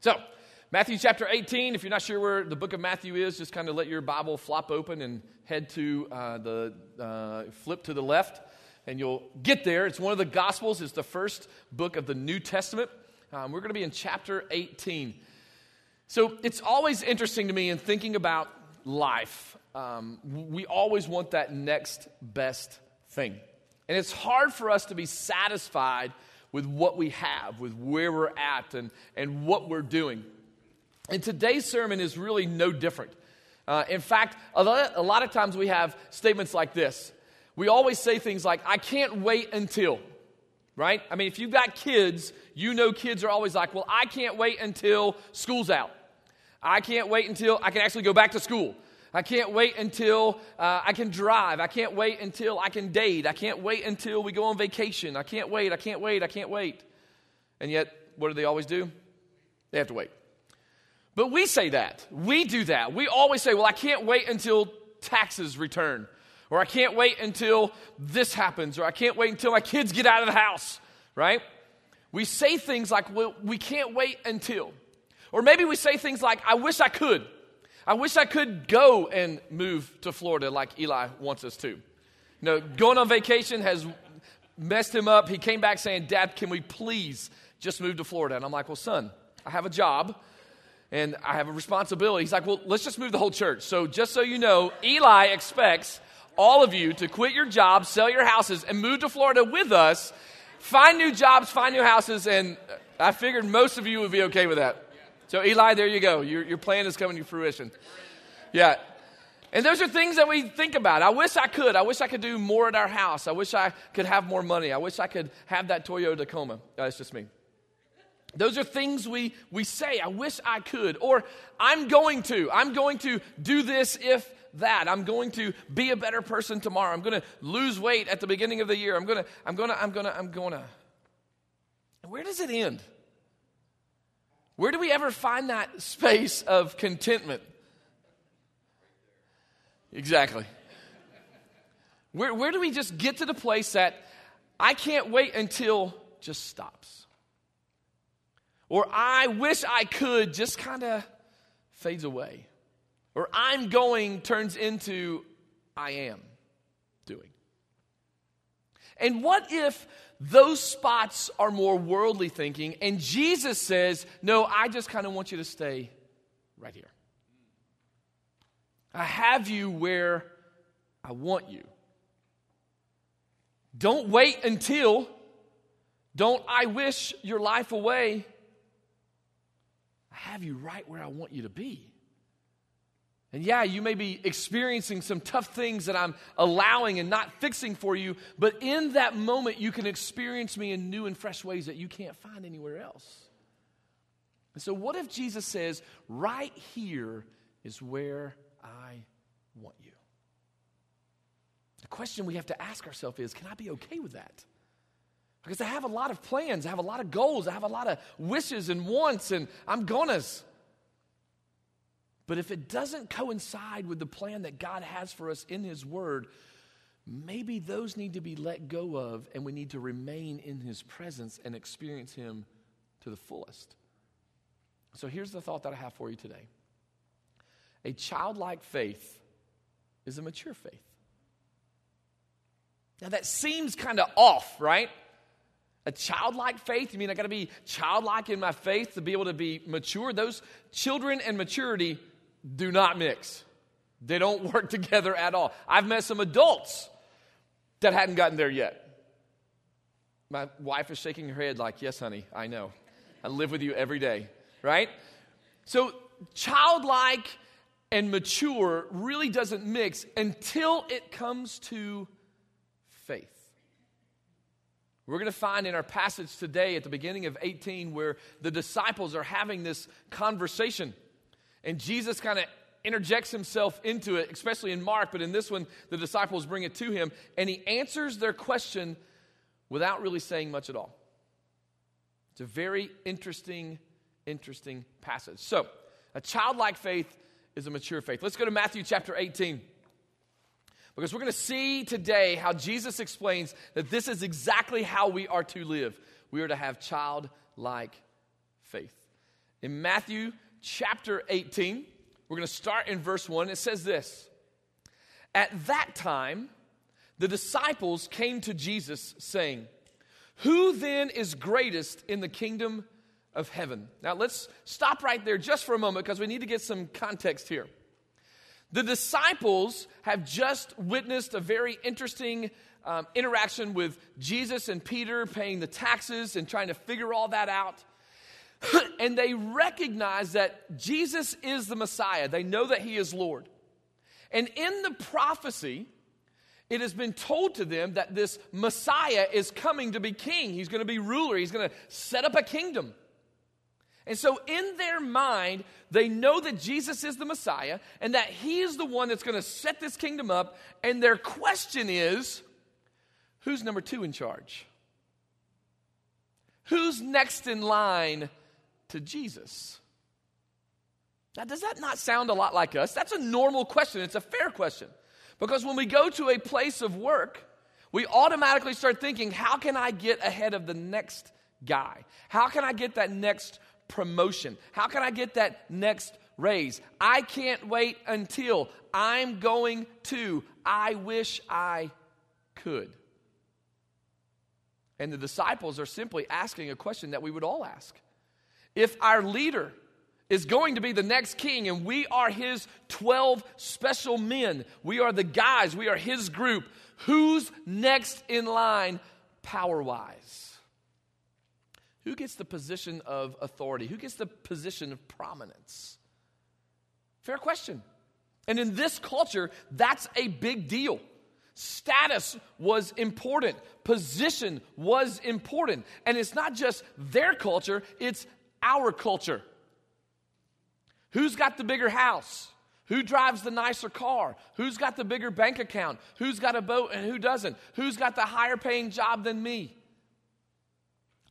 So, Matthew chapter 18, if you're not sure where the book of Matthew is, just kind of let your Bible flop open and head to uh, the, uh, flip to the left, and you'll get there. It's one of the Gospels, it's the first book of the New Testament. Um, we're going to be in chapter 18. So, it's always interesting to me in thinking about life. Um, we always want that next best thing. And it's hard for us to be satisfied with what we have, with where we're at, and, and what we're doing. And today's sermon is really no different. Uh, in fact, a lot, a lot of times we have statements like this. We always say things like, I can't wait until, right? I mean, if you've got kids, you know kids are always like, well, I can't wait until school's out. I can't wait until I can actually go back to school. I can't wait until uh, I can drive. I can't wait until I can date. I can't wait until we go on vacation. I can't wait. I can't wait. I can't wait. And yet, what do they always do? They have to wait. But we say that. We do that. We always say, well, I can't wait until taxes return. Or I can't wait until this happens. Or I can't wait until my kids get out of the house. Right? We say things like, well, we can't wait until. Or maybe we say things like, I wish I could. I wish I could go and move to Florida like Eli wants us to. You know, going on vacation has messed him up. He came back saying, Dad, can we please just move to Florida? And I'm like, Well, son, I have a job and I have a responsibility. He's like, Well, let's just move the whole church. So, just so you know, Eli expects all of you to quit your jobs, sell your houses, and move to Florida with us, find new jobs, find new houses, and I figured most of you would be okay with that. So, Eli, there you go. Your, your plan is coming to fruition. Yeah. And those are things that we think about. I wish I could. I wish I could do more at our house. I wish I could have more money. I wish I could have that Toyota Tacoma. That's just me. Those are things we, we say, I wish I could. Or I'm going to. I'm going to do this if that. I'm going to be a better person tomorrow. I'm going to lose weight at the beginning of the year. I'm going to, I'm going to, I'm going to, I'm going to. Where does it end? Where do we ever find that space of contentment? Exactly. Where, where do we just get to the place that I can't wait until just stops? Or I wish I could just kind of fades away. Or I'm going turns into I am doing. And what if those spots are more worldly thinking. And Jesus says, No, I just kind of want you to stay right here. I have you where I want you. Don't wait until, don't I wish your life away. I have you right where I want you to be. And yeah, you may be experiencing some tough things that I'm allowing and not fixing for you, but in that moment, you can experience me in new and fresh ways that you can't find anywhere else. And so, what if Jesus says, right here is where I want you? The question we have to ask ourselves is can I be okay with that? Because I have a lot of plans, I have a lot of goals, I have a lot of wishes and wants, and I'm gonnas. But if it doesn't coincide with the plan that God has for us in His Word, maybe those need to be let go of, and we need to remain in His presence and experience Him to the fullest. So here's the thought that I have for you today a childlike faith is a mature faith. Now, that seems kind of off, right? A childlike faith? You mean I got to be childlike in my faith to be able to be mature? Those children and maturity do not mix. They don't work together at all. I've met some adults that hadn't gotten there yet. My wife is shaking her head, like, Yes, honey, I know. I live with you every day, right? So, childlike and mature really doesn't mix until it comes to faith. We're going to find in our passage today at the beginning of 18 where the disciples are having this conversation. And Jesus kind of interjects himself into it, especially in Mark, but in this one, the disciples bring it to him, and he answers their question without really saying much at all. It's a very interesting, interesting passage. So, a childlike faith is a mature faith. Let's go to Matthew chapter 18. Because we're going to see today how Jesus explains that this is exactly how we are to live. We are to have childlike faith. In Matthew chapter 18, we're going to start in verse 1. It says this At that time, the disciples came to Jesus, saying, Who then is greatest in the kingdom of heaven? Now, let's stop right there just for a moment because we need to get some context here. The disciples have just witnessed a very interesting um, interaction with Jesus and Peter paying the taxes and trying to figure all that out. and they recognize that Jesus is the Messiah. They know that he is Lord. And in the prophecy, it has been told to them that this Messiah is coming to be king. He's going to be ruler. He's going to set up a kingdom. And so, in their mind, they know that Jesus is the Messiah and that He is the one that's going to set this kingdom up. And their question is who's number two in charge? Who's next in line to Jesus? Now, does that not sound a lot like us? That's a normal question. It's a fair question. Because when we go to a place of work, we automatically start thinking, how can I get ahead of the next guy? How can I get that next promotion? How can I get that next raise? I can't wait until I'm going to. I wish I could. And the disciples are simply asking a question that we would all ask. If our leader is going to be the next king, and we are his 12 special men. We are the guys, we are his group. Who's next in line power wise? Who gets the position of authority? Who gets the position of prominence? Fair question. And in this culture, that's a big deal. Status was important, position was important. And it's not just their culture, it's our culture. Who's got the bigger house? Who drives the nicer car? Who's got the bigger bank account? Who's got a boat and who doesn't? Who's got the higher paying job than me?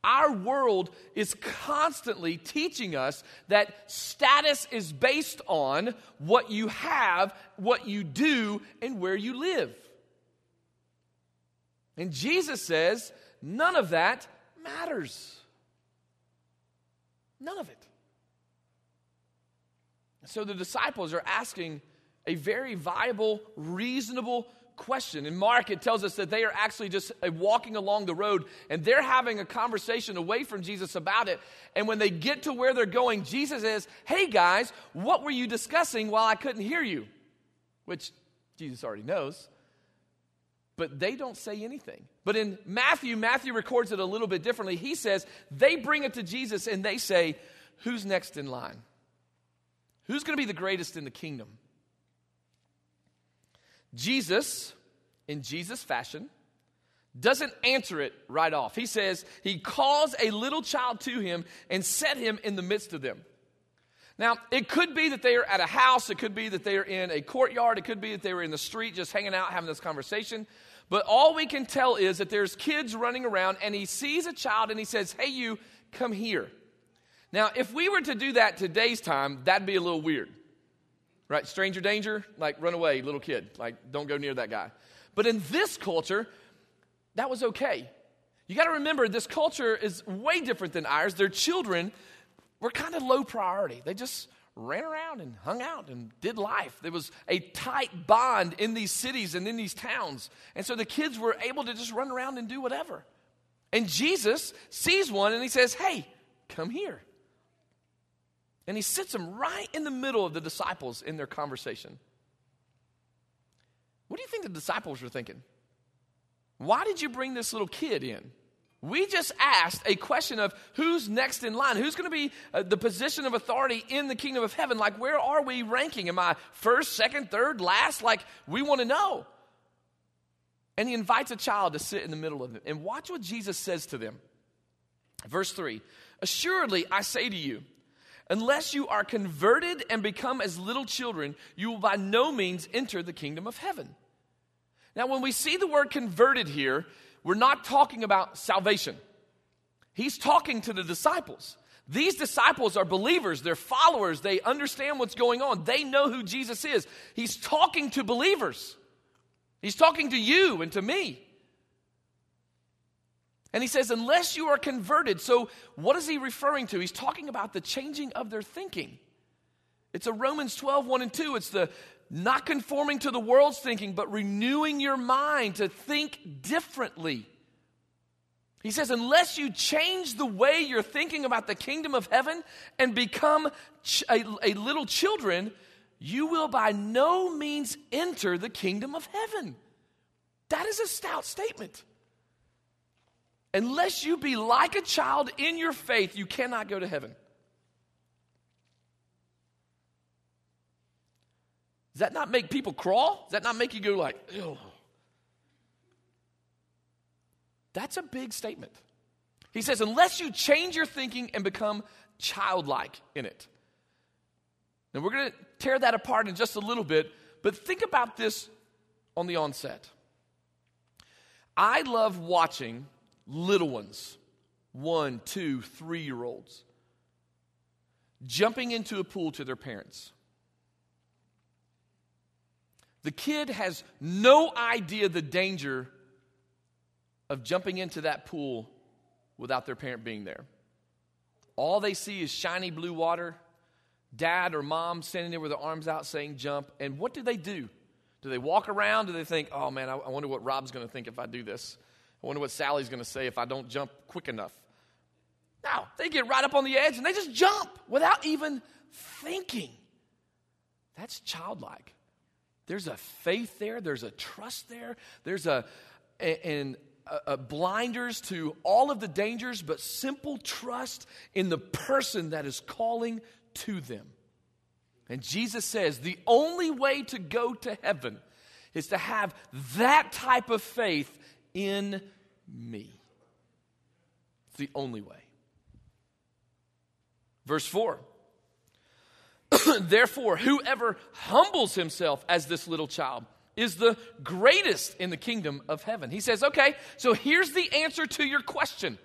Our world is constantly teaching us that status is based on what you have, what you do, and where you live. And Jesus says none of that matters. None of it. So the disciples are asking a very viable, reasonable question. In Mark, it tells us that they are actually just uh, walking along the road and they're having a conversation away from Jesus about it. And when they get to where they're going, Jesus says, Hey guys, what were you discussing while I couldn't hear you? Which Jesus already knows. But they don't say anything. But in Matthew, Matthew records it a little bit differently. He says, They bring it to Jesus and they say, Who's next in line? Who's going to be the greatest in the kingdom? Jesus, in Jesus' fashion, doesn't answer it right off. He says, He calls a little child to him and set him in the midst of them. Now, it could be that they are at a house, it could be that they are in a courtyard, it could be that they were in the street just hanging out having this conversation. But all we can tell is that there's kids running around and he sees a child and he says, Hey, you, come here. Now, if we were to do that today's time, that'd be a little weird. Right? Stranger danger, like run away, little kid. Like, don't go near that guy. But in this culture, that was okay. You got to remember, this culture is way different than ours. Their children were kind of low priority. They just ran around and hung out and did life. There was a tight bond in these cities and in these towns. And so the kids were able to just run around and do whatever. And Jesus sees one and he says, Hey, come here. And he sits him right in the middle of the disciples in their conversation. What do you think the disciples were thinking? Why did you bring this little kid in? We just asked a question of who's next in line? Who's going to be uh, the position of authority in the kingdom of heaven? Like, where are we ranking? Am I first, second, third, last? Like, we want to know. And he invites a child to sit in the middle of them. And watch what Jesus says to them. Verse 3 Assuredly, I say to you, Unless you are converted and become as little children, you will by no means enter the kingdom of heaven. Now, when we see the word converted here, we're not talking about salvation. He's talking to the disciples. These disciples are believers, they're followers, they understand what's going on, they know who Jesus is. He's talking to believers, He's talking to you and to me. And he says, unless you are converted. So, what is he referring to? He's talking about the changing of their thinking. It's a Romans 12, 1 and 2. It's the not conforming to the world's thinking, but renewing your mind to think differently. He says, unless you change the way you're thinking about the kingdom of heaven and become ch- a, a little children, you will by no means enter the kingdom of heaven. That is a stout statement. Unless you be like a child in your faith, you cannot go to heaven. Does that not make people crawl? Does that not make you go like, ew? That's a big statement. He says, unless you change your thinking and become childlike in it. Now, we're going to tear that apart in just a little bit, but think about this on the onset. I love watching little ones, one, two, three year olds, jumping into a pool to their parents. The kid has no idea the danger of jumping into that pool without their parent being there. All they see is shiny blue water, dad or mom standing there with their arms out saying jump. And what do they do? Do they walk around? Do they think, oh man, I, wonder what Rob's going to think if I do this? I wonder what Sally's going to say if I don't jump quick enough? No, they get right up on the edge and they just jump without even thinking. That's childlike. There's a faith there, there's a trust there, there's a, and blinders to all of the dangers, but simple trust in the person that is calling to them. And Jesus says the only way to go to heaven is to have that type of faith in me. It's the only way. Verse 4 Therefore, whoever humbles himself as this little child is the greatest in the kingdom of heaven. He says, okay, so here's the answer to your question.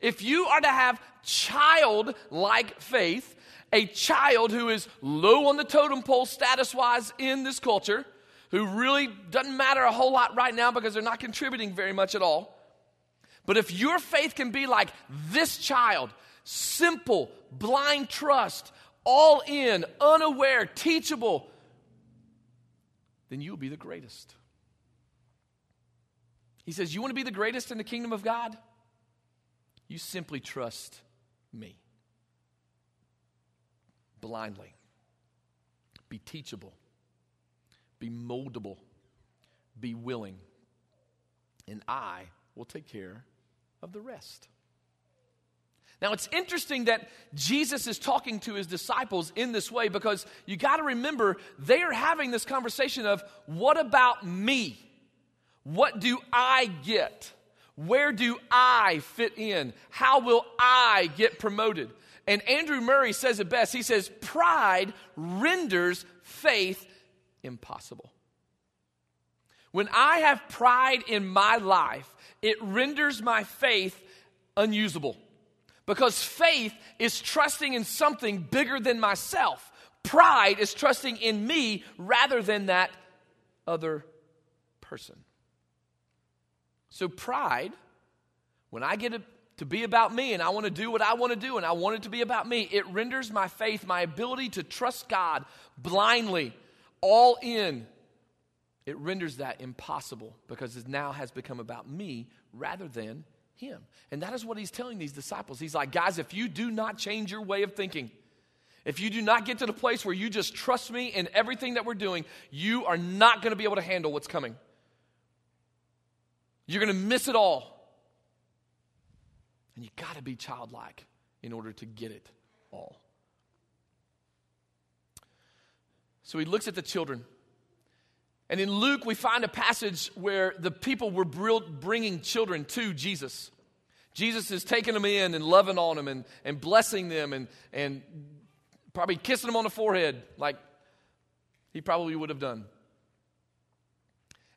If you are to have childlike faith, a child who is low on the totem pole status wise in this culture, who really doesn't matter a whole lot right now because they're not contributing very much at all. But if your faith can be like this child, simple, blind trust, all in, unaware, teachable, then you will be the greatest. He says, You want to be the greatest in the kingdom of God? You simply trust me blindly. Be teachable, be moldable, be willing, and I will take care of the rest. Now, it's interesting that Jesus is talking to his disciples in this way because you got to remember they are having this conversation of what about me? What do I get? Where do I fit in? How will I get promoted? And Andrew Murray says it best. He says, Pride renders faith impossible. When I have pride in my life, it renders my faith unusable. Because faith is trusting in something bigger than myself. Pride is trusting in me rather than that other person. So, pride, when I get to be about me and I want to do what I want to do and I want it to be about me, it renders my faith, my ability to trust God blindly, all in, it renders that impossible because it now has become about me rather than him. And that is what he's telling these disciples. He's like, guys, if you do not change your way of thinking, if you do not get to the place where you just trust me in everything that we're doing, you are not going to be able to handle what's coming. You're going to miss it all. And you got to be childlike in order to get it all. So he looks at the children. And in Luke, we find a passage where the people were bringing children to Jesus. Jesus is taking them in and loving on them and, and blessing them and, and probably kissing them on the forehead like he probably would have done.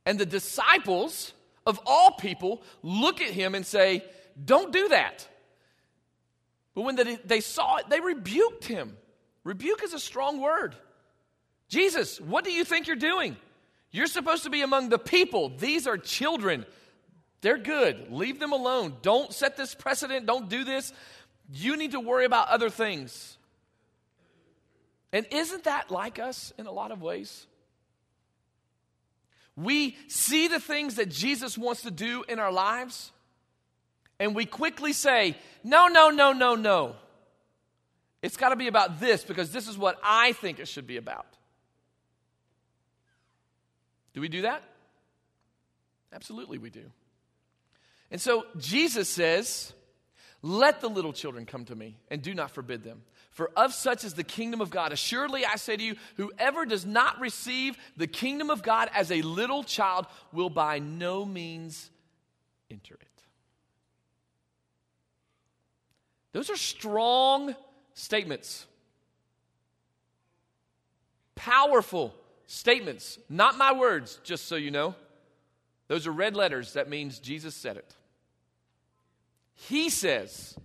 And the disciples of all people look at him and say, Don't do that. But when they, they saw it, they rebuked him. Rebuke is a strong word. Jesus, what do you think you're doing? You're supposed to be among the people. These are children. They're good. Leave them alone. Don't set this precedent. Don't do this. You need to worry about other things. And isn't that like us in a lot of ways? We see the things that Jesus wants to do in our lives, and we quickly say, No, no, no, no, no. It's got to be about this because this is what I think it should be about. Do we do that? Absolutely, we do. And so Jesus says, Let the little children come to me, and do not forbid them. For of such is the kingdom of God. Assuredly, I say to you, whoever does not receive the kingdom of God as a little child will by no means enter it. Those are strong statements. Powerful statements. Not my words, just so you know. Those are red letters. That means Jesus said it. He says,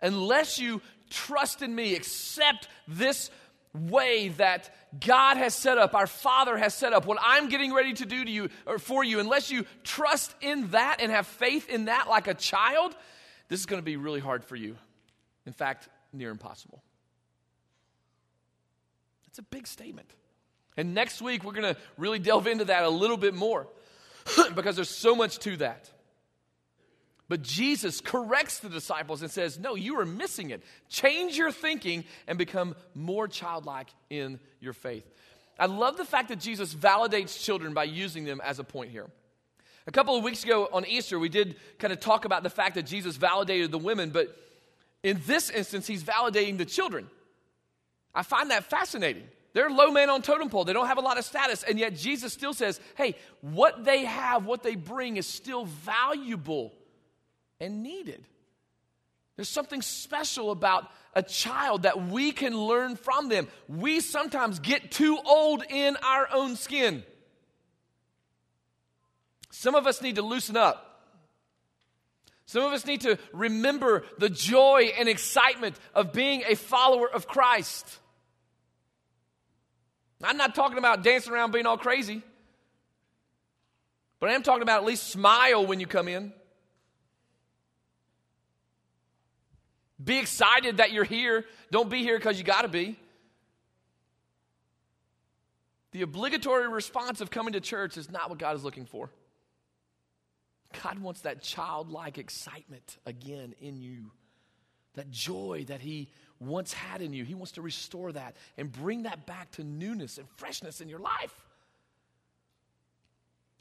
unless you trust in me, accept this way that God has set up, our Father has set up, what I'm getting ready to do to you or for you, unless you trust in that and have faith in that like a child, this is going to be really hard for you. In fact, near impossible. It's a big statement. And next week, we're going to really delve into that a little bit more because there's so much to that. But Jesus corrects the disciples and says, No, you are missing it. Change your thinking and become more childlike in your faith. I love the fact that Jesus validates children by using them as a point here. A couple of weeks ago on Easter, we did kind of talk about the fact that Jesus validated the women, but in this instance, he's validating the children. I find that fascinating. They're low man on totem pole. They don't have a lot of status, and yet Jesus still says, "Hey, what they have, what they bring is still valuable and needed." There's something special about a child that we can learn from them. We sometimes get too old in our own skin. Some of us need to loosen up. Some of us need to remember the joy and excitement of being a follower of Christ. I'm not talking about dancing around being all crazy, but I am talking about at least smile when you come in. Be excited that you're here. Don't be here because you got to be. The obligatory response of coming to church is not what God is looking for. God wants that childlike excitement again in you, that joy that He once had in you. He wants to restore that and bring that back to newness and freshness in your life.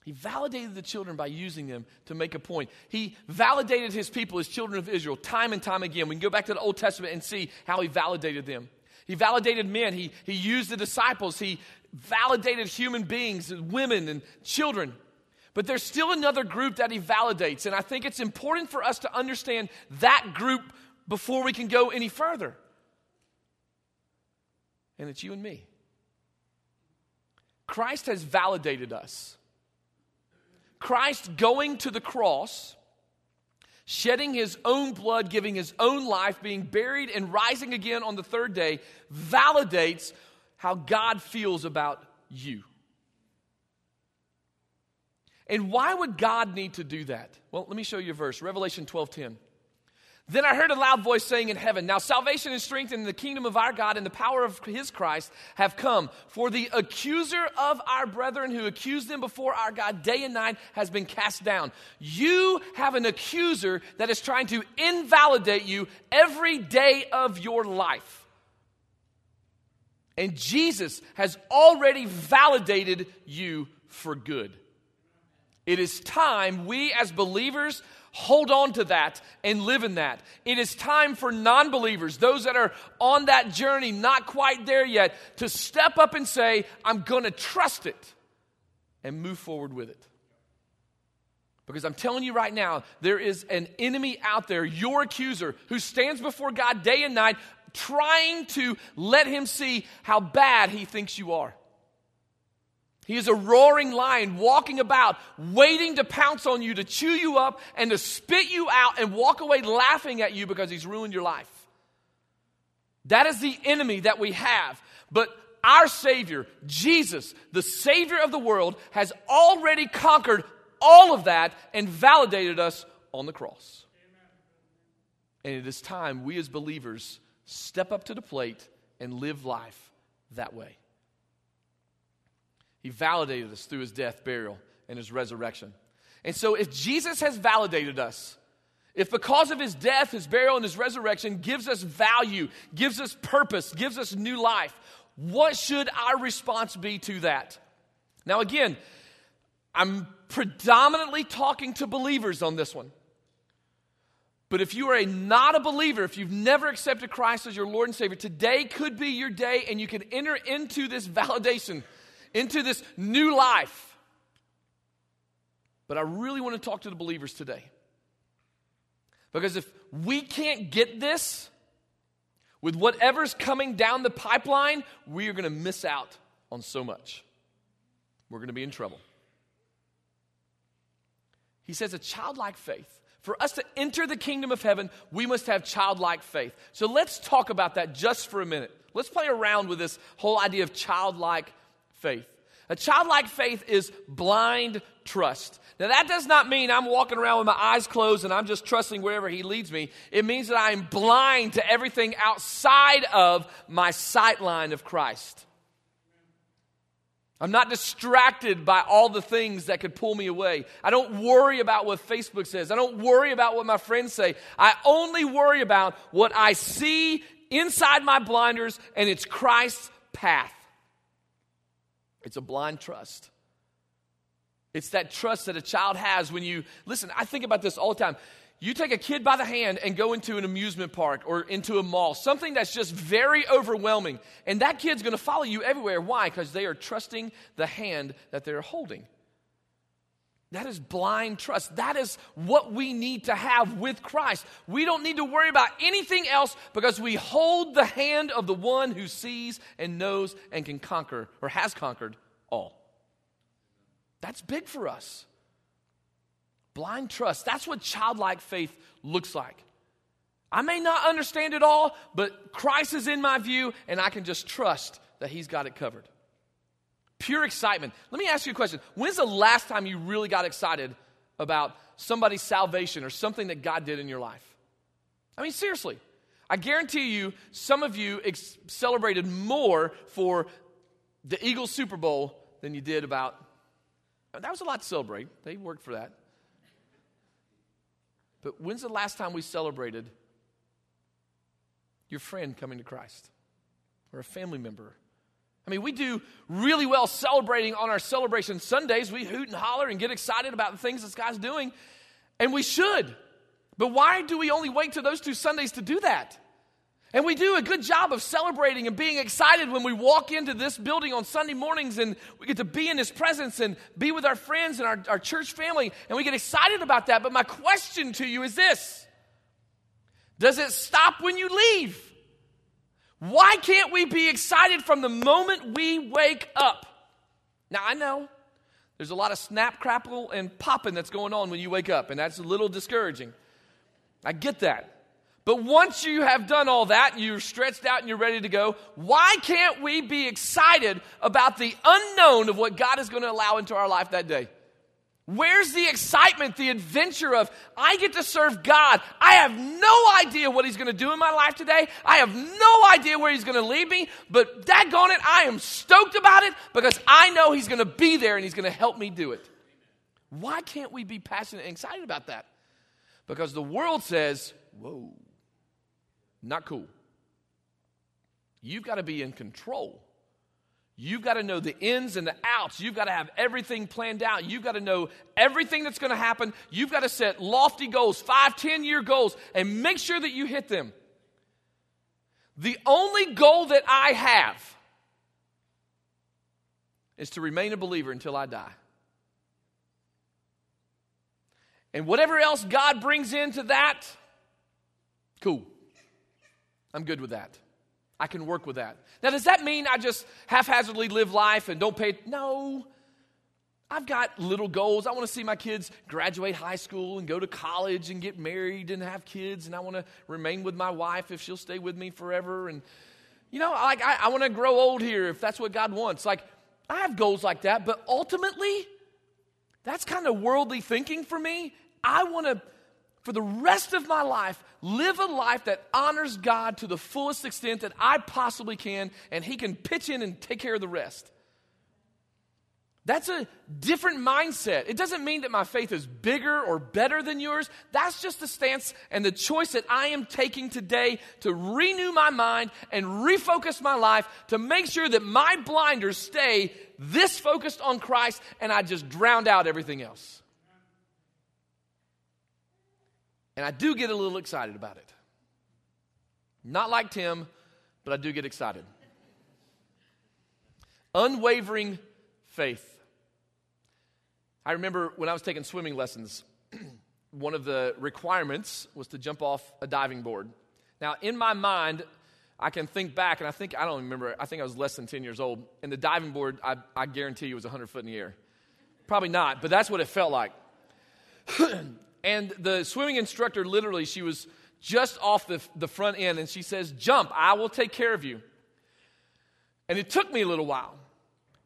He validated the children by using them to make a point. He validated his people, his children of Israel, time and time again. We can go back to the Old Testament and see how he validated them. He validated men, he, he used the disciples, he validated human beings, women, and children. But there's still another group that he validates, and I think it's important for us to understand that group before we can go any further. And it's you and me. Christ has validated us. Christ going to the cross, shedding his own blood, giving his own life, being buried, and rising again on the third day validates how God feels about you. And why would God need to do that? Well, let me show you a verse Revelation 12 10. Then I heard a loud voice saying in heaven, Now salvation and strength in the kingdom of our God and the power of his Christ have come. For the accuser of our brethren who accused them before our God day and night has been cast down. You have an accuser that is trying to invalidate you every day of your life. And Jesus has already validated you for good. It is time we as believers hold on to that and live in that. It is time for non believers, those that are on that journey, not quite there yet, to step up and say, I'm going to trust it and move forward with it. Because I'm telling you right now, there is an enemy out there, your accuser, who stands before God day and night trying to let him see how bad he thinks you are. He is a roaring lion walking about, waiting to pounce on you, to chew you up, and to spit you out and walk away laughing at you because he's ruined your life. That is the enemy that we have. But our Savior, Jesus, the Savior of the world, has already conquered all of that and validated us on the cross. And it is time we as believers step up to the plate and live life that way. He validated us through his death, burial, and his resurrection. And so, if Jesus has validated us, if because of his death, his burial, and his resurrection gives us value, gives us purpose, gives us new life, what should our response be to that? Now, again, I'm predominantly talking to believers on this one. But if you are a, not a believer, if you've never accepted Christ as your Lord and Savior, today could be your day and you can enter into this validation, into this new life. But I really want to talk to the believers today. Because if we can't get this with whatever's coming down the pipeline, we are going to miss out on so much. We're going to be in trouble. He says a childlike faith for us to enter the kingdom of heaven, we must have childlike faith. So let's talk about that just for a minute. Let's play around with this whole idea of childlike faith. A childlike faith is blind trust. Now, that does not mean I'm walking around with my eyes closed and I'm just trusting wherever He leads me. It means that I'm blind to everything outside of my sight line of Christ. I'm not distracted by all the things that could pull me away. I don't worry about what Facebook says. I don't worry about what my friends say. I only worry about what I see inside my blinders, and it's Christ's path. It's a blind trust. It's that trust that a child has when you listen. I think about this all the time. You take a kid by the hand and go into an amusement park or into a mall, something that's just very overwhelming, and that kid's gonna follow you everywhere. Why? Because they are trusting the hand that they're holding. That is blind trust. That is what we need to have with Christ. We don't need to worry about anything else because we hold the hand of the one who sees and knows and can conquer or has conquered all. That's big for us. Blind trust. That's what childlike faith looks like. I may not understand it all, but Christ is in my view, and I can just trust that He's got it covered. Pure excitement. Let me ask you a question. When's the last time you really got excited about somebody's salvation or something that God did in your life? I mean, seriously. I guarantee you, some of you ex- celebrated more for the Eagles Super Bowl than you did about. That was a lot to celebrate. They worked for that. But when's the last time we celebrated your friend coming to Christ or a family member? I mean, we do really well celebrating on our celebration Sundays. We hoot and holler and get excited about the things this guy's doing, and we should. But why do we only wait to those two Sundays to do that? And we do a good job of celebrating and being excited when we walk into this building on Sunday mornings and we get to be in His presence and be with our friends and our, our church family, and we get excited about that. But my question to you is this Does it stop when you leave? Why can't we be excited from the moment we wake up? Now, I know there's a lot of snap, crackle, and popping that's going on when you wake up, and that's a little discouraging. I get that. But once you have done all that, you're stretched out and you're ready to go, why can't we be excited about the unknown of what God is going to allow into our life that day? Where's the excitement, the adventure of, I get to serve God. I have no idea what He's going to do in my life today. I have no idea where He's going to lead me, but daggone it, I am stoked about it because I know He's going to be there and He's going to help me do it. Why can't we be passionate and excited about that? Because the world says, whoa. Not cool. You've got to be in control. You've got to know the ins and the outs. You've got to have everything planned out. You've got to know everything that's going to happen. You've got to set lofty goals, five, ten year goals, and make sure that you hit them. The only goal that I have is to remain a believer until I die. And whatever else God brings into that, cool. I'm good with that. I can work with that. Now, does that mean I just haphazardly live life and don't pay? No. I've got little goals. I want to see my kids graduate high school and go to college and get married and have kids. And I want to remain with my wife if she'll stay with me forever. And, you know, like I, I want to grow old here if that's what God wants. Like, I have goals like that. But ultimately, that's kind of worldly thinking for me. I want to, for the rest of my life, live a life that honors God to the fullest extent that I possibly can, and He can pitch in and take care of the rest. That's a different mindset. It doesn't mean that my faith is bigger or better than yours. That's just the stance and the choice that I am taking today to renew my mind and refocus my life to make sure that my blinders stay this focused on Christ and I just drowned out everything else. And I do get a little excited about it. Not like Tim, but I do get excited. Unwavering faith. I remember when I was taking swimming lessons, one of the requirements was to jump off a diving board. Now, in my mind, I can think back, and I think, I don't remember, I think I was less than 10 years old, and the diving board, I, I guarantee you, was 100 foot in the air. Probably not, but that's what it felt like. and the swimming instructor, literally, she was just off the, the front end, and she says, Jump, I will take care of you. And it took me a little while.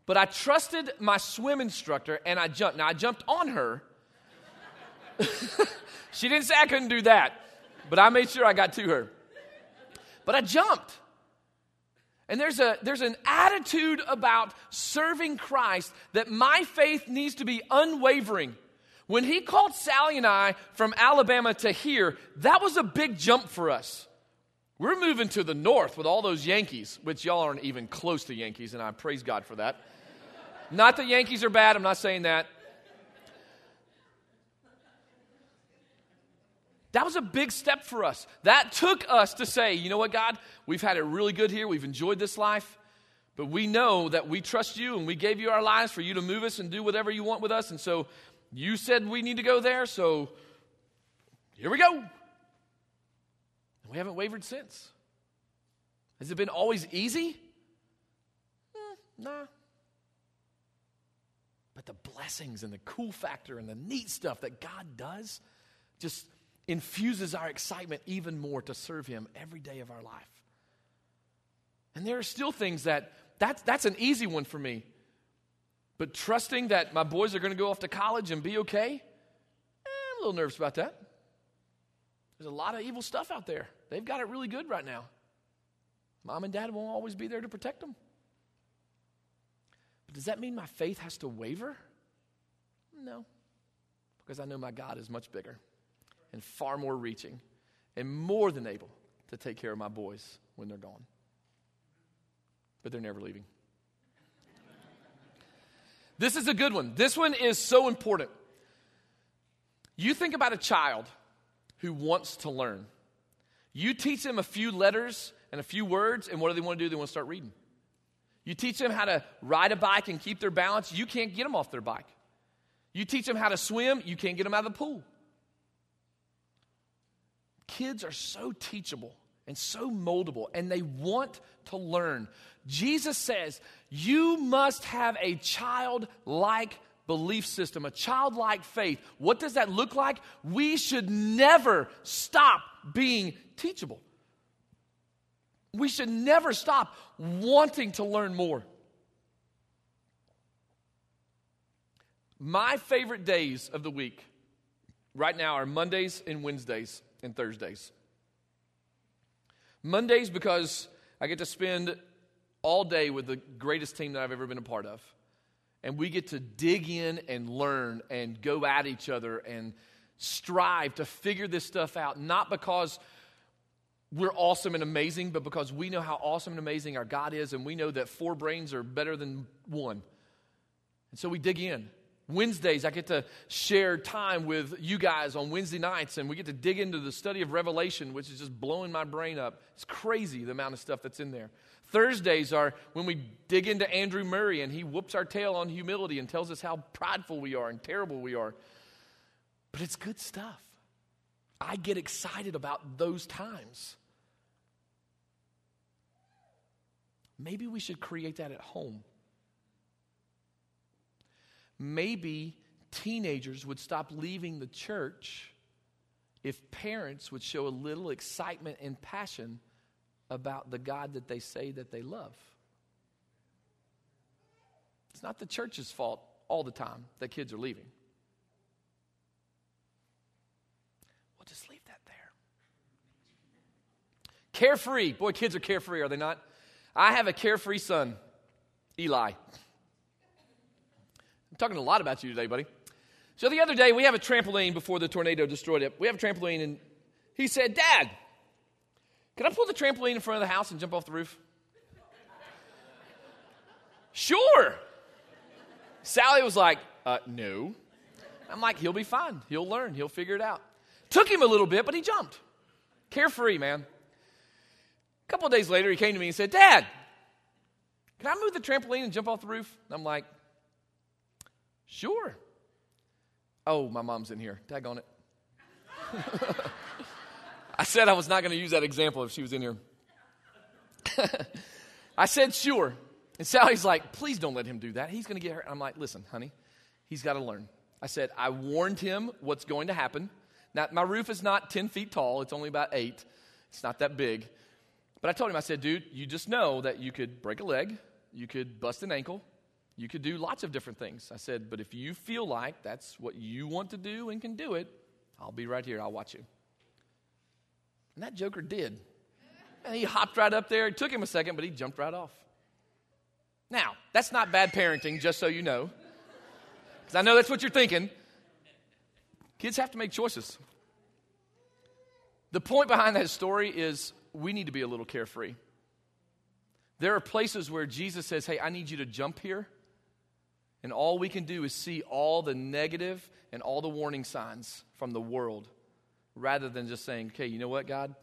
But I trusted my swim instructor and I jumped. Now, I jumped on her. she didn't say I couldn't do that, but I made sure I got to her. But I jumped. And there's, a, there's an attitude about serving Christ that my faith needs to be unwavering. When he called Sally and I from Alabama to here, that was a big jump for us. We're moving to the north with all those Yankees, which y'all aren't even close to Yankees, and I praise God for that. Not that Yankees are bad, I'm not saying that. That was a big step for us. That took us to say, you know what, God, we've had it really good here. We've enjoyed this life. But we know that we trust you and we gave you our lives for you to move us and do whatever you want with us. And so you said we need to go there. So here we go. We haven't wavered since. Has it been always easy? Eh, nah, but the blessings and the cool factor and the neat stuff that God does just infuses our excitement even more to serve Him every day of our life. And there are still things that that's, that's an easy one for me. But trusting that my boys are going to go off to college and be okay, eh, I'm a little nervous about that. There's a lot of evil stuff out there. They've got it really good right now. Mom and dad won't always be there to protect them. But does that mean my faith has to waver? No, because I know my God is much bigger and far more reaching and more than able to take care of my boys when they're gone. But they're never leaving. This is a good one. This one is so important. You think about a child who wants to learn. You teach them a few letters and a few words, and what do they want to do? They want to start reading. You teach them how to ride a bike and keep their balance, you can't get them off their bike. You teach them how to swim, you can't get them out of the pool. Kids are so teachable and so moldable, and they want to learn. Jesus says, You must have a childlike belief system, a childlike faith. What does that look like? We should never stop being teachable. We should never stop wanting to learn more. My favorite days of the week right now are Mondays and Wednesdays and Thursdays. Mondays because I get to spend all day with the greatest team that I've ever been a part of. And we get to dig in and learn and go at each other and strive to figure this stuff out, not because we're awesome and amazing, but because we know how awesome and amazing our God is, and we know that four brains are better than one. And so we dig in. Wednesdays, I get to share time with you guys on Wednesday nights, and we get to dig into the study of Revelation, which is just blowing my brain up. It's crazy the amount of stuff that's in there. Thursdays are when we dig into Andrew Murray, and he whoops our tail on humility and tells us how prideful we are and terrible we are. But it's good stuff. I get excited about those times. Maybe we should create that at home maybe teenagers would stop leaving the church if parents would show a little excitement and passion about the God that they say that they love. It's not the church's fault all the time that kids are leaving. We'll just leave that there. Carefree. Boy, kids are carefree, are they not? I have a carefree son, Eli. Talking a lot about you today, buddy. So the other day, we have a trampoline before the tornado destroyed it. We have a trampoline, and he said, Dad, can I pull the trampoline in front of the house and jump off the roof? sure. Sally was like, uh, No. I'm like, He'll be fine. He'll learn. He'll figure it out. Took him a little bit, but he jumped. Carefree, man. A couple days later, he came to me and said, Dad, can I move the trampoline and jump off the roof? I'm like, Sure. Oh, my mom's in here. Tag on it. I said I was not going to use that example if she was in here. I said, Sure. And Sally's like, Please don't let him do that. He's going to get hurt. I'm like, Listen, honey, he's got to learn. I said, I warned him what's going to happen. Now, my roof is not 10 feet tall, it's only about eight. It's not that big. But I told him, I said, dude, you just know that you could break a leg, you could bust an ankle, you could do lots of different things. I said, but if you feel like that's what you want to do and can do it, I'll be right here. I'll watch you. And that joker did. And he hopped right up there. It took him a second, but he jumped right off. Now, that's not bad parenting, just so you know. Because I know that's what you're thinking. Kids have to make choices. The point behind that story is we need to be a little carefree. There are places where Jesus says, Hey, I need you to jump here. And all we can do is see all the negative and all the warning signs from the world rather than just saying, Okay, you know what, God?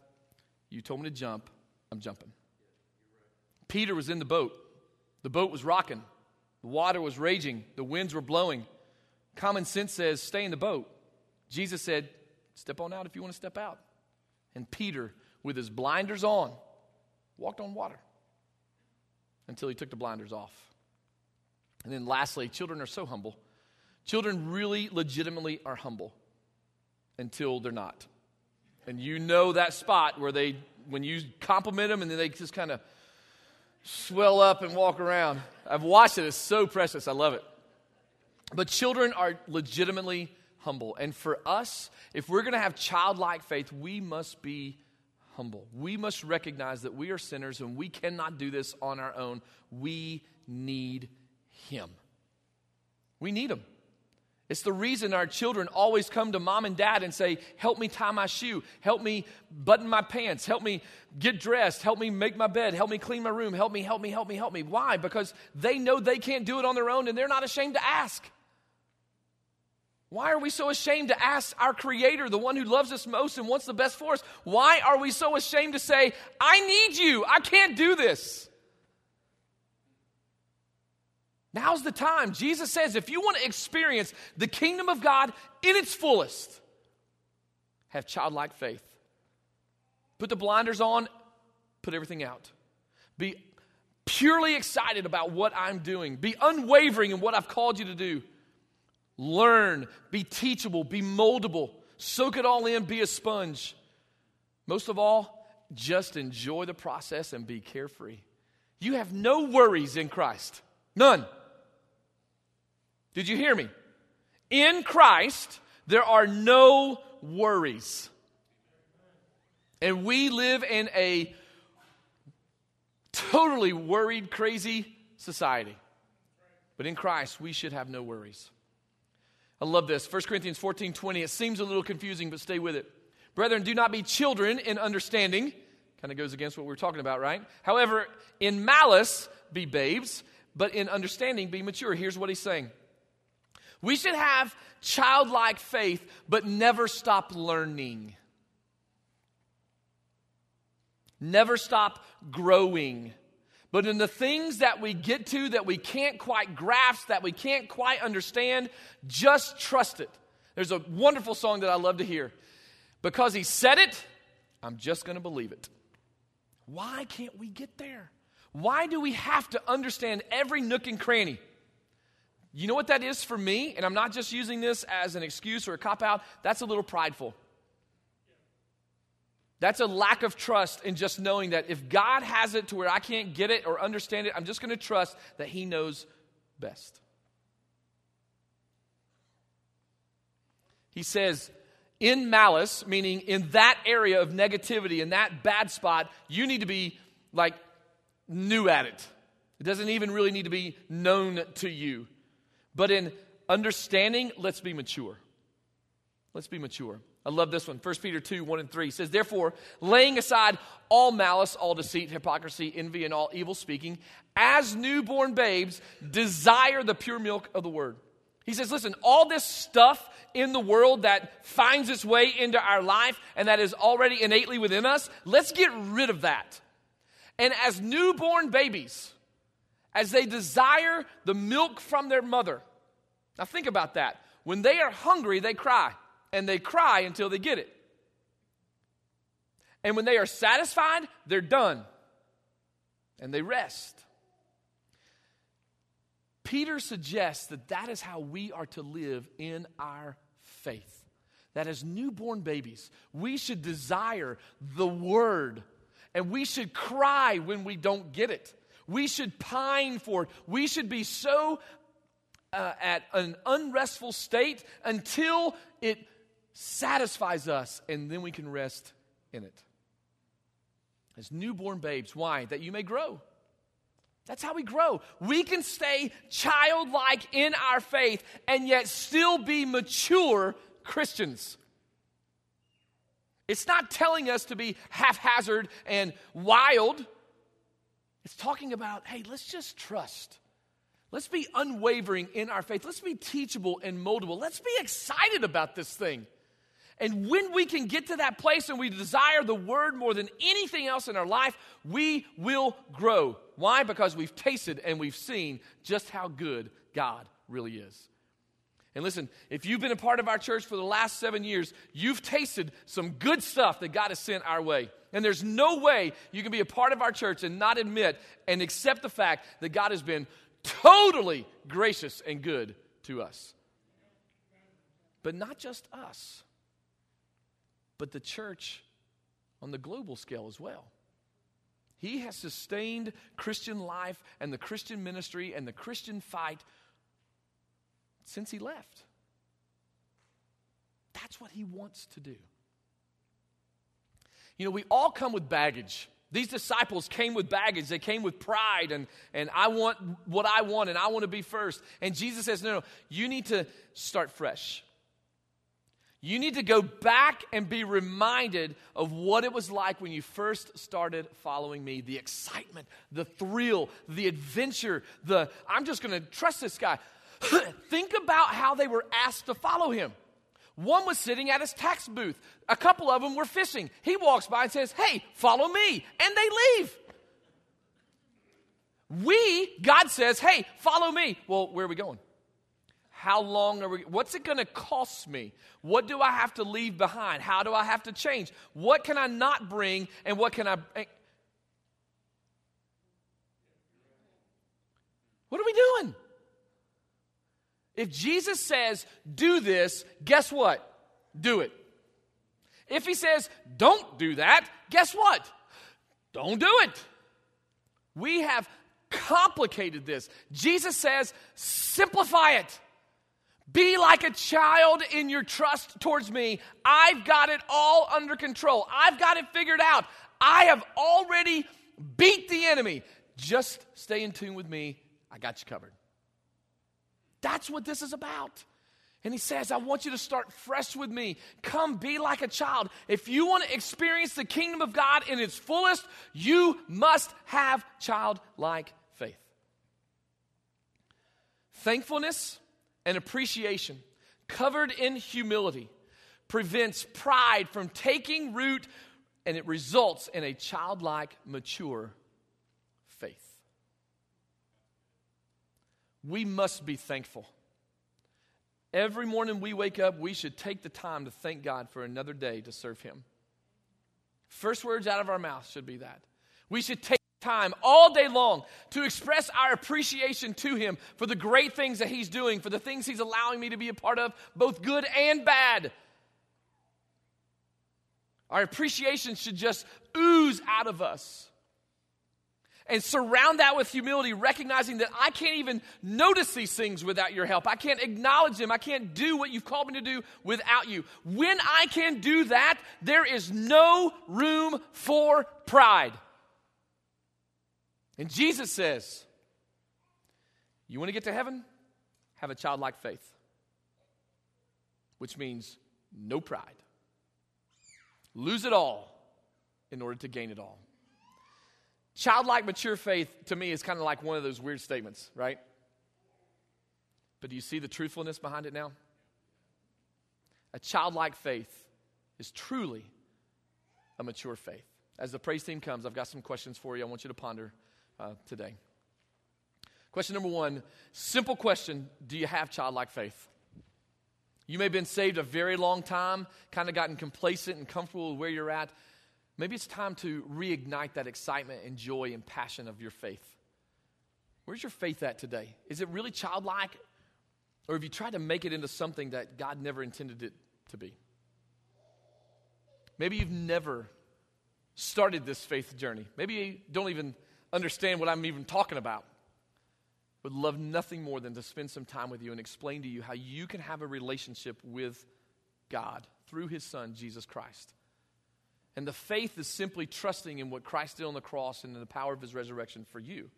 You told me to jump. I'm jumping. Peter was in the boat. The boat was rocking. The water was raging. The winds were blowing. Common sense says, Stay in the boat. Jesus said, Step on out if you want to step out. And Peter with his blinders on, walked on water until he took the blinders off. And then lastly, children are so humble. Children really legitimately are humble until they're not. And you know that spot where they, when you compliment them and then they just kind of swell up and walk around. I've watched it, it's so precious. I love it. But children are legitimately humble. And for us, if we're going to have childlike faith, we must be humble. We must recognize that we are sinners and we cannot do this on our own. We need Him. We need Him. It's the reason our children always come to mom and dad and say, Help me tie my shoe, help me button my pants, help me get dressed, help me make my bed, help me clean my room, help me, help me, help me, help me. Why? Because they know they can't do it on their own and they're not ashamed to ask. Why are we so ashamed to ask our Creator, the one who loves us most and wants the best for us? Why are we so ashamed to say, I need you, I can't do this? Now's the time. Jesus says, if you want to experience the kingdom of God in its fullest, have childlike faith. Put the blinders on, put everything out. Be purely excited about what I'm doing, be unwavering in what I've called you to do learn, be teachable, be moldable, soak it all in, be a sponge. Most of all, just enjoy the process and be carefree. You have no worries in Christ. None. Did you hear me? In Christ, there are no worries. And we live in a totally worried, crazy society. But in Christ, we should have no worries. I love this. 1 Corinthians 14 20. It seems a little confusing, but stay with it. Brethren, do not be children in understanding. Kind of goes against what we are talking about, right? However, in malice, be babes, but in understanding, be mature. Here's what he's saying We should have childlike faith, but never stop learning. Never stop growing. But in the things that we get to that we can't quite grasp, that we can't quite understand, just trust it. There's a wonderful song that I love to hear. Because he said it, I'm just going to believe it. Why can't we get there? Why do we have to understand every nook and cranny? You know what that is for me? And I'm not just using this as an excuse or a cop out, that's a little prideful. That's a lack of trust in just knowing that if God has it to where I can't get it or understand it, I'm just going to trust that He knows best. He says, in malice, meaning in that area of negativity, in that bad spot, you need to be like new at it. It doesn't even really need to be known to you. But in understanding, let's be mature. Let's be mature. I love this one. 1 Peter 2 1 and 3 says, Therefore, laying aside all malice, all deceit, hypocrisy, envy, and all evil speaking, as newborn babes, desire the pure milk of the word. He says, Listen, all this stuff in the world that finds its way into our life and that is already innately within us, let's get rid of that. And as newborn babies, as they desire the milk from their mother, now think about that. When they are hungry, they cry, and they cry until they get it. And when they are satisfied, they're done, and they rest. Peter suggests that that is how we are to live in our faith. That as newborn babies, we should desire the word and we should cry when we don't get it. We should pine for it. We should be so uh, at an unrestful state until it satisfies us and then we can rest in it. As newborn babes, why? That you may grow. That's how we grow. We can stay childlike in our faith and yet still be mature Christians. It's not telling us to be haphazard and wild. It's talking about, hey, let's just trust. Let's be unwavering in our faith. Let's be teachable and moldable. Let's be excited about this thing. And when we can get to that place and we desire the word more than anything else in our life, we will grow. Why? Because we've tasted and we've seen just how good God really is. And listen, if you've been a part of our church for the last seven years, you've tasted some good stuff that God has sent our way. And there's no way you can be a part of our church and not admit and accept the fact that God has been totally gracious and good to us. But not just us, but the church on the global scale as well. He has sustained Christian life and the Christian ministry and the Christian fight since he left. That's what he wants to do. You know, we all come with baggage. These disciples came with baggage. They came with pride and, and I want what I want and I want to be first. And Jesus says, no, no, you need to start fresh. You need to go back and be reminded of what it was like when you first started following me the excitement, the thrill, the adventure, the I'm just going to trust this guy. Think about how they were asked to follow him. One was sitting at his tax booth. A couple of them were fishing. He walks by and says, Hey, follow me. And they leave. We, God says, Hey, follow me. Well, where are we going? How long are we? What's it going to cost me? What do I have to leave behind? How do I have to change? What can I not bring and what can I. Eh? What are we doing? If Jesus says, do this, guess what? Do it. If he says, don't do that, guess what? Don't do it. We have complicated this. Jesus says, simplify it. Be like a child in your trust towards me. I've got it all under control. I've got it figured out. I have already beat the enemy. Just stay in tune with me. I got you covered. That's what this is about. And he says, I want you to start fresh with me. Come be like a child. If you want to experience the kingdom of God in its fullest, you must have childlike faith. Thankfulness and appreciation, covered in humility, prevents pride from taking root and it results in a childlike, mature we must be thankful. Every morning we wake up, we should take the time to thank God for another day to serve Him. First words out of our mouth should be that. We should take time all day long to express our appreciation to Him for the great things that He's doing, for the things He's allowing me to be a part of, both good and bad. Our appreciation should just ooze out of us. And surround that with humility, recognizing that I can't even notice these things without your help. I can't acknowledge them. I can't do what you've called me to do without you. When I can do that, there is no room for pride. And Jesus says, You want to get to heaven? Have a childlike faith, which means no pride. Lose it all in order to gain it all. Childlike, mature faith to me is kind of like one of those weird statements, right? But do you see the truthfulness behind it now? A childlike faith is truly a mature faith. As the praise team comes, I've got some questions for you I want you to ponder uh, today. Question number one simple question Do you have childlike faith? You may have been saved a very long time, kind of gotten complacent and comfortable with where you're at. Maybe it's time to reignite that excitement and joy and passion of your faith. Where's your faith at today? Is it really childlike? Or have you tried to make it into something that God never intended it to be? Maybe you've never started this faith journey. Maybe you don't even understand what I'm even talking about. Would love nothing more than to spend some time with you and explain to you how you can have a relationship with God through His Son, Jesus Christ. And the faith is simply trusting in what Christ did on the cross and in the power of his resurrection for you.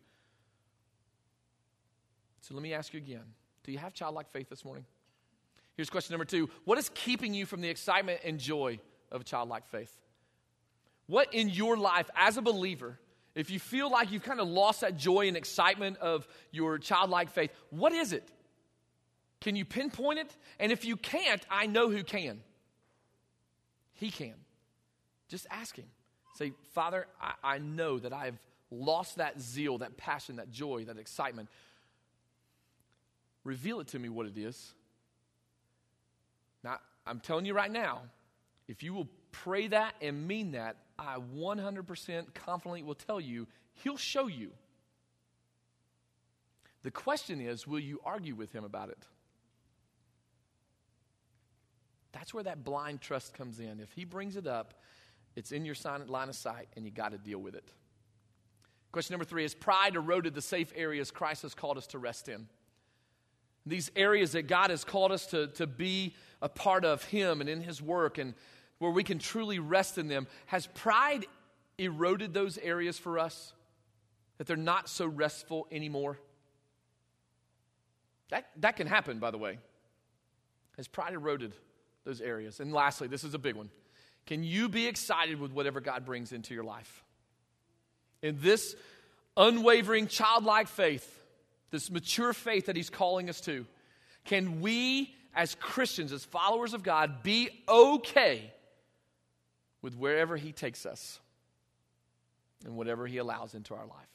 So let me ask you again do you have childlike faith this morning? Here's question number two What is keeping you from the excitement and joy of childlike faith? What in your life as a believer, if you feel like you've kind of lost that joy and excitement of your childlike faith, what is it? Can you pinpoint it? And if you can't, I know who can. He can. Just ask Him. Say, Father, I, I know that I've lost that zeal, that passion, that joy, that excitement. Reveal it to me what it is. Now, I'm telling you right now, if you will pray that and mean that, I 100% confidently will tell you, He'll show you. The question is, will you argue with Him about it? That's where that blind trust comes in. If He brings it up, it's in your line of sight, and you got to deal with it. Question number three is pride eroded the safe areas Christ has called us to rest in? These areas that God has called us to, to be a part of Him and in His work, and where we can truly rest in them. Has pride eroded those areas for us? That they're not so restful anymore? That, that can happen, by the way. Has pride eroded those areas? And lastly, this is a big one. Can you be excited with whatever God brings into your life? In this unwavering, childlike faith, this mature faith that He's calling us to, can we, as Christians, as followers of God, be okay with wherever He takes us and whatever He allows into our life?